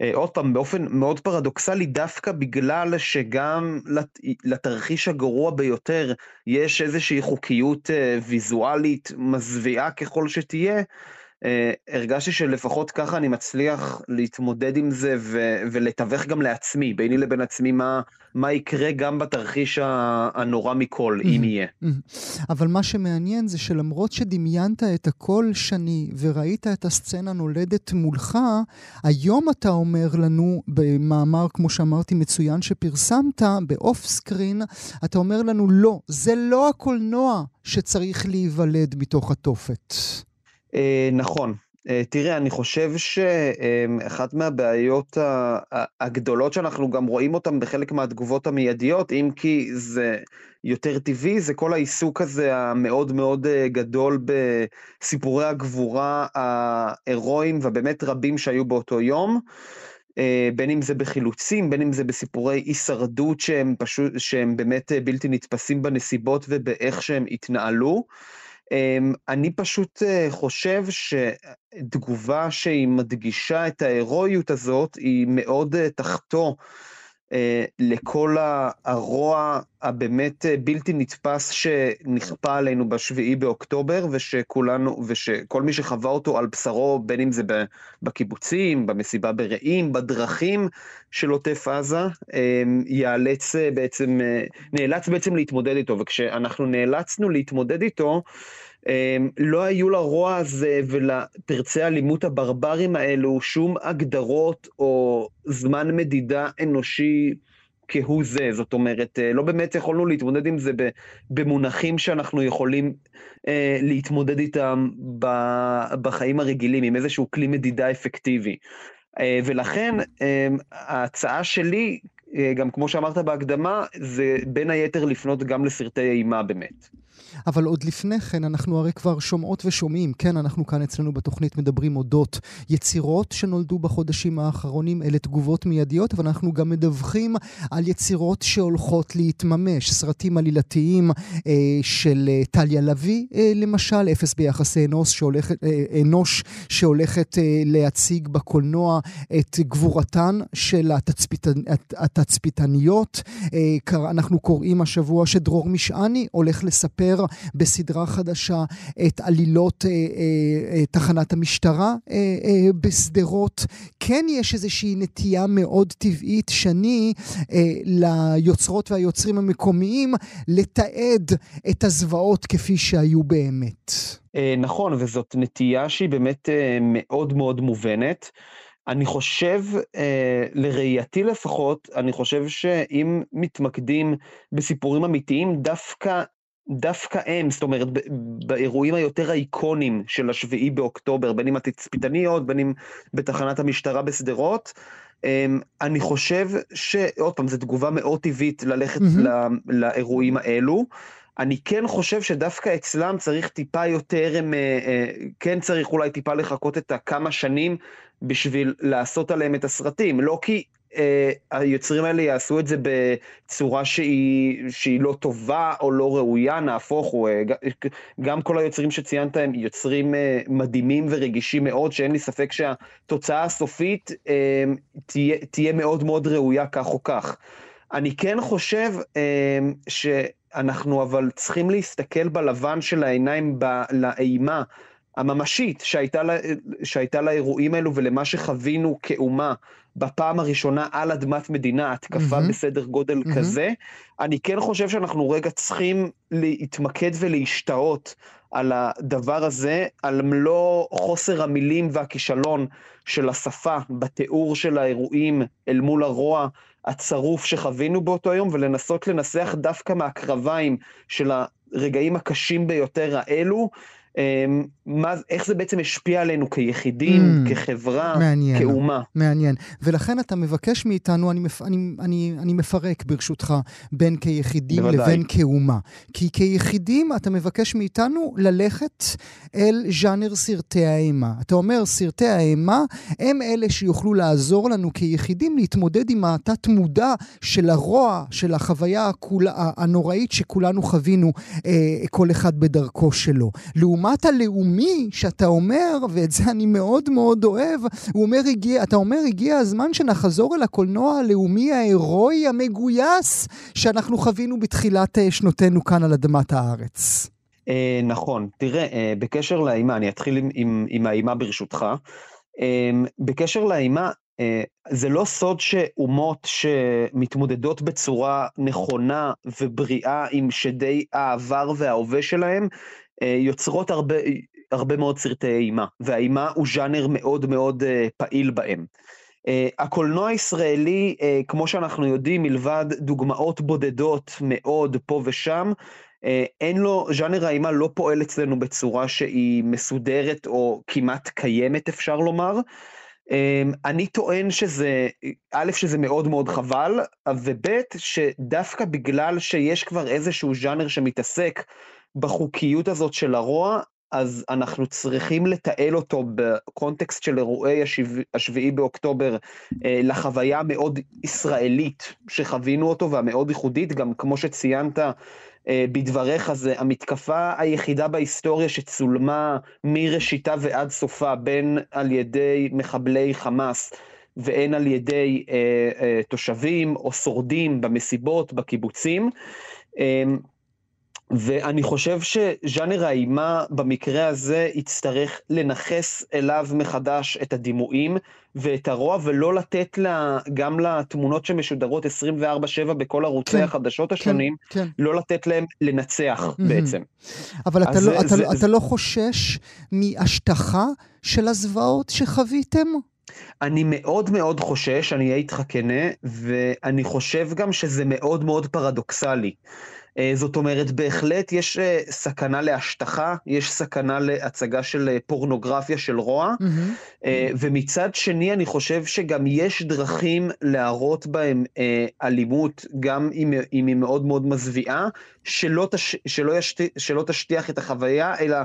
אה, עוד פעם, באופן מאוד פרדוקסלי, דווקא בגלל שגם לת, לתרחיש הגרוע ביותר יש איזושהי חוקיות ויזואלית מזוויעה ככל שתהיה, הרגשתי שלפחות ככה אני מצליח להתמודד עם זה ו- ולתווך גם לעצמי, ביני לבין עצמי, מה, מה יקרה גם בתרחיש הנורא מכל, אם יהיה. אבל מה שמעניין זה שלמרות שדמיינת את הכל שני וראית את הסצנה נולדת מולך, היום אתה אומר לנו, במאמר, כמו שאמרתי, מצוין שפרסמת, באוף סקרין, אתה אומר לנו, לא, זה לא הקולנוע שצריך להיוולד מתוך התופת. אה, נכון. אה, תראה, אני חושב שאחת מהבעיות הגדולות שאנחנו גם רואים אותן בחלק מהתגובות המיידיות, אם כי זה יותר טבעי, זה כל העיסוק הזה המאוד מאוד אה, גדול בסיפורי הגבורה ההירואיים והבאמת רבים שהיו באותו יום. בין אם זה בחילוצים, בין אם זה בסיפורי הישרדות שהם פשוט, שהם באמת בלתי נתפסים בנסיבות ובאיך שהם התנהלו. אמ, אני פשוט אה, חושב שתגובה שהיא מדגישה את ההירואיות הזאת, היא מאוד אה, תחתו לכל הרוע הבאמת בלתי נתפס שנכפה עלינו בשביעי באוקטובר, ושכולנו, ושכל מי שחווה אותו על בשרו, בין אם זה בקיבוצים, במסיבה ברעים, בדרכים של עוטף עזה, ייאלץ בעצם, נאלץ בעצם להתמודד איתו, וכשאנחנו נאלצנו להתמודד איתו, לא היו לרוע הזה ולפרצי האלימות הברברים האלו שום הגדרות או זמן מדידה אנושי כהוא זה. זאת אומרת, אה, לא באמת יכולנו להתמודד עם זה במונחים שאנחנו יכולים אה, להתמודד איתם בחיים הרגילים, עם איזשהו כלי מדידה אפקטיבי. אה, ולכן ההצעה שלי, גם כמו שאמרת בהקדמה, זה בין היתר לפנות גם לסרטי אימה באמת. אבל עוד לפני כן, אנחנו הרי כבר שומעות ושומעים, כן, אנחנו כאן אצלנו בתוכנית מדברים אודות יצירות שנולדו בחודשים האחרונים, אלה תגובות מיידיות, אבל אנחנו גם מדווחים על יצירות שהולכות להתממש. סרטים עלילתיים אה, של אה, טליה לביא, אה, למשל, אפס ביחסי אנוש שהולכת, אה, אנוש שהולכת אה, להציג בקולנוע את גבורתן של התצפית, התצפיתניות. אה, אנחנו קוראים השבוע שדרור משעני הולך לספר בסדרה חדשה את עלילות אה, אה, אה, תחנת המשטרה אה, אה, בשדרות. כן יש איזושהי נטייה מאוד טבעית, שני, אה, ליוצרות והיוצרים המקומיים לתעד את הזוועות כפי שהיו באמת. אה, נכון, וזאת נטייה שהיא באמת אה, מאוד מאוד מובנת. אני חושב, לראייתי לפחות, אני חושב שאם מתמקדים בסיפורים אמיתיים, דווקא דווקא הם, זאת אומרת, באירועים היותר איקונים של השביעי באוקטובר, בין אם התצפיתניות, בין אם בתחנת המשטרה בשדרות, אמ, אני חושב שעוד פעם, זו תגובה מאוד טבעית ללכת mm-hmm. לאירועים האלו. אני כן חושב שדווקא אצלם צריך טיפה יותר, הם, אה, אה, כן צריך אולי טיפה לחכות את הכמה שנים בשביל לעשות עליהם את הסרטים. לא כי היוצרים האלה יעשו את זה בצורה שהיא, שהיא לא טובה או לא ראויה, נהפוך הוא. אה, גם כל היוצרים שציינת הם יוצרים אה, מדהימים ורגישים מאוד, שאין לי ספק שהתוצאה הסופית תהיה, תהיה מאוד מאוד ראויה כך או כך. אני כן חושב שאנחנו אבל צריכים להסתכל בלבן של העיניים, לאימה הממשית שהייתה, לה, שהייתה לאירועים האלו ולמה שחווינו כאומה בפעם הראשונה על אדמת מדינה, התקפה mm-hmm. בסדר גודל mm-hmm. כזה, אני כן חושב שאנחנו רגע צריכים להתמקד ולהשתאות על הדבר הזה, על מלוא חוסר המילים והכישלון של השפה בתיאור של האירועים אל מול הרוע הצרוף שחווינו באותו יום, ולנסות לנסח דווקא מהקרביים של הרגעים הקשים ביותר האלו, מה, איך זה בעצם השפיע עלינו כיחידים, mm, כחברה, מעניין, כאומה. מעניין. ולכן אתה מבקש מאיתנו, אני, מפ, אני, אני, אני מפרק ברשותך, בין כיחידים בוודאי. לבין כאומה. כי כיחידים אתה מבקש מאיתנו ללכת אל ז'אנר סרטי האימה. אתה אומר, סרטי האימה הם אלה שיוכלו לעזור לנו כיחידים להתמודד עם התת-מודע של הרוע, של החוויה הכול, הנוראית שכולנו חווינו, אה, כל אחד בדרכו שלו. לעומת הפורמט הלאומי שאתה אומר, ואת זה אני מאוד מאוד אוהב, הוא אומר, הגיע, אתה אומר, הגיע הזמן שנחזור אל הקולנוע הלאומי ההירואי המגויס שאנחנו חווינו בתחילת אה, שנותינו כאן על אדמת הארץ. אה, נכון. תראה, אה, בקשר לאימה, אני אתחיל עם, עם, עם האימה ברשותך. אה, בקשר לאימה, אה, זה לא סוד שאומות שמתמודדות בצורה נכונה ובריאה עם שדי העבר וההווה שלהם, יוצרות הרבה, הרבה מאוד סרטי אימה, והאימה הוא ז'אנר מאוד מאוד אה, פעיל בהם. Uh, הקולנוע הישראלי, כמו שאנחנו יודעים, מלבד דוגמאות בודדות מאוד פה ושם, אין לו, ז'אנר האימה לא פועל אצלנו בצורה שהיא מסודרת או כמעט קיימת, אפשר לומר. אני טוען שזה, א', שזה מאוד מאוד חבל, וב', שדווקא בגלל שיש כבר איזשהו ז'אנר שמתעסק בחוקיות הזאת של הרוע, אז אנחנו צריכים לתעל אותו בקונטקסט של אירועי השביעי באוקטובר אה, לחוויה המאוד ישראלית שחווינו אותו והמאוד ייחודית, גם כמו שציינת אה, בדבריך, זה המתקפה היחידה בהיסטוריה שצולמה מראשיתה ועד סופה, בין על ידי מחבלי חמאס והן על ידי אה, תושבים או שורדים במסיבות, בקיבוצים. אה, ואני חושב שז'אנר האימה במקרה הזה יצטרך לנכס אליו מחדש את הדימויים ואת הרוע, ולא לתת לה, גם לתמונות שמשודרות 24-7 בכל ערוצי כן, החדשות כן, השונים, כן, כן. לא לתת להם לנצח mm-hmm. בעצם. אבל אתה, לא, זה, אתה, זה, אתה זה... לא חושש מהשטחה של הזוועות שחוויתם? אני מאוד מאוד חושש, אני אהיה איתך כנה, ואני חושב גם שזה מאוד מאוד פרדוקסלי. אה, זאת אומרת, בהחלט יש אה, סכנה להשטחה, יש סכנה להצגה של אה, פורנוגרפיה של רוע, mm-hmm. ומצד שני, אני חושב שגם יש דרכים להראות בהם אלימות, גם אם, אם היא מאוד מאוד מזוויעה, שלא, תש, שלא, ישת, שלא תשטיח את החוויה, אלא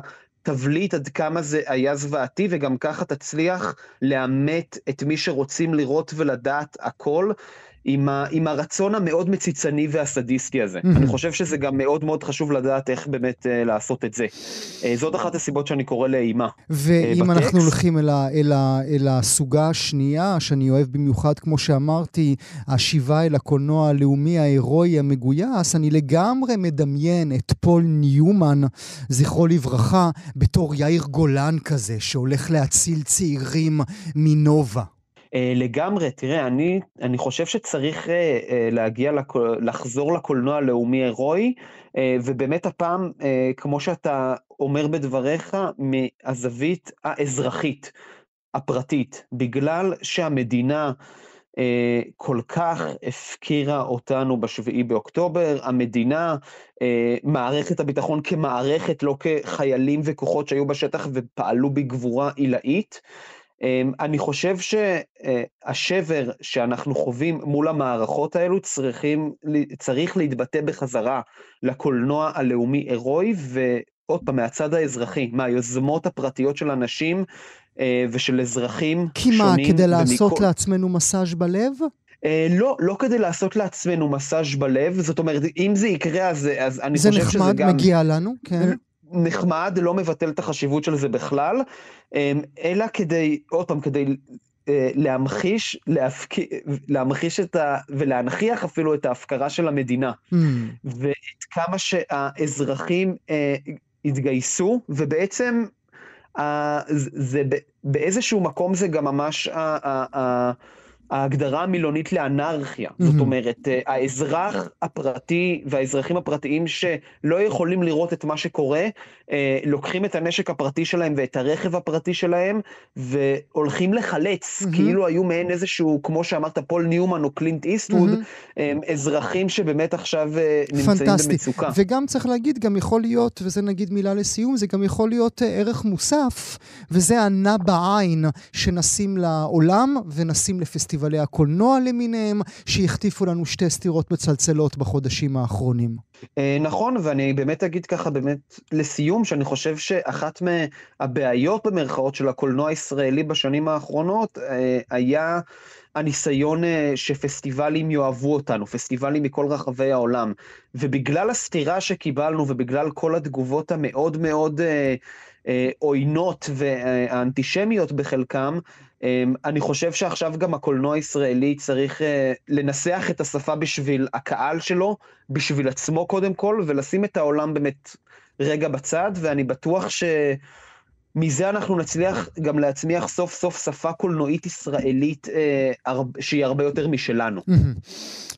תבליט עד כמה זה היה זוועתי, וגם ככה תצליח לאמת את מי שרוצים לראות ולדעת הכל. עם, ה, עם הרצון המאוד מציצני והסדיסטי הזה. אני חושב שזה גם מאוד מאוד חשוב לדעת איך באמת uh, לעשות את זה. Uh, זאת אחת הסיבות שאני קורא לאימה. ואם uh, אנחנו הולכים אל, ה, אל, ה, אל הסוגה השנייה, שאני אוהב במיוחד, כמו שאמרתי, השיבה אל הקולנוע הלאומי ההירואי המגויס, אני לגמרי מדמיין את פול ניומן, זכרו לברכה, בתור יאיר גולן כזה, שהולך להציל צעירים מנובה. Uh, לגמרי, תראה, אני, אני חושב שצריך uh, uh, להגיע. לחזור לקולנוע הלאומי הירואי, ובאמת הפעם, כמו שאתה אומר בדבריך, מהזווית האזרחית, הפרטית, בגלל שהמדינה uh, כל כך הפקירה אותנו בשביעי באוקטובר, המדינה, uh, מערכת הביטחון כמערכת, לא כחיילים וכוחות שהיו בשטח ופעלו בגבורה עילאית, אני חושב שהשבר שאנחנו חווים מול המערכות האלו צריכים, צריך להתבטא בחזרה לקולנוע הלאומי הירואי, ועוד פעם, מהצד האזרחי, מהיוזמות הפרטיות של אנשים אה, ושל אזרחים שונים. כי מה, כדי לעשות ומכל... לעצמנו מסאז' בלב? Uh, לא, לא כדי לעשות לעצמנו מסאז' בלב, זאת אומרת, אם זה יקרה, אז, אז אני חושב שזה גם... זה נחמד, מגיע לנו, כן. נחמד, לא מבטל את החשיבות של זה בכלל, אמ, אלא כדי, עוד פעם, כדי אה, להמחיש, להפק... להמחיש את ה... ולהנכיח אפילו את ההפקרה של המדינה. Mm. ואת כמה שהאזרחים אה, התגייסו, ובעצם זה באיזשהו מקום זה גם ממש ההגדרה המילונית לאנרכיה. Mm-hmm. זאת אומרת, אה, האזרח הפרטי והאזרחים הפרטיים שלא יכולים לראות את מה שקורה, אה, לוקחים את הנשק הפרטי שלהם ואת הרכב הפרטי שלהם, והולכים לחלץ, mm-hmm. כאילו היו מעין איזשהו, כמו שאמרת, פול ניומן או קלינט איסטווד, mm-hmm. אזרחים שבאמת עכשיו נמצאים פנטסטי. במצוקה. וגם צריך להגיד, גם יכול להיות, וזה נגיד מילה לסיום, זה גם יכול להיות ערך מוסף, וזה הנע בעין שנשים לעולם ונשים לפסטיבל. פסטיבלי הקולנוע למיניהם, שהחטיפו לנו שתי סטירות מצלצלות בחודשים האחרונים. אה, נכון, ואני באמת אגיד ככה, באמת לסיום, שאני חושב שאחת מהבעיות במרכאות של הקולנוע הישראלי בשנים האחרונות אה, היה... הניסיון אה, שפסטיבלים יאהבו אותנו, פסטיבלים מכל רחבי העולם. ובגלל הסתירה שקיבלנו ובגלל כל התגובות המאוד מאוד עוינות והאנטישמיות בחלקם, אני חושב שעכשיו גם הקולנוע הישראלי צריך אה, לנסח את השפה בשביל הקהל שלו, בשביל עצמו קודם כל, ולשים את העולם באמת רגע בצד, ואני בטוח ש... מזה אנחנו נצליח גם להצמיח סוף סוף שפה קולנועית ישראלית אה, הר... שהיא הרבה יותר משלנו.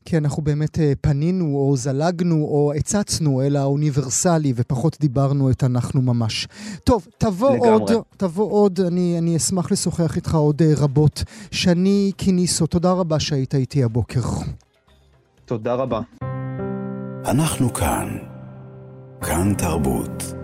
כי אנחנו באמת אה, פנינו או זלגנו או הצצנו אל האוניברסלי ופחות דיברנו את אנחנו ממש. טוב, תבוא לגמרי. עוד, תבוא עוד, אני, אני אשמח לשוחח איתך עוד אה, רבות. שני קיניסו, תודה רבה שהיית איתי הבוקר. תודה רבה. אנחנו כאן. כאן תרבות.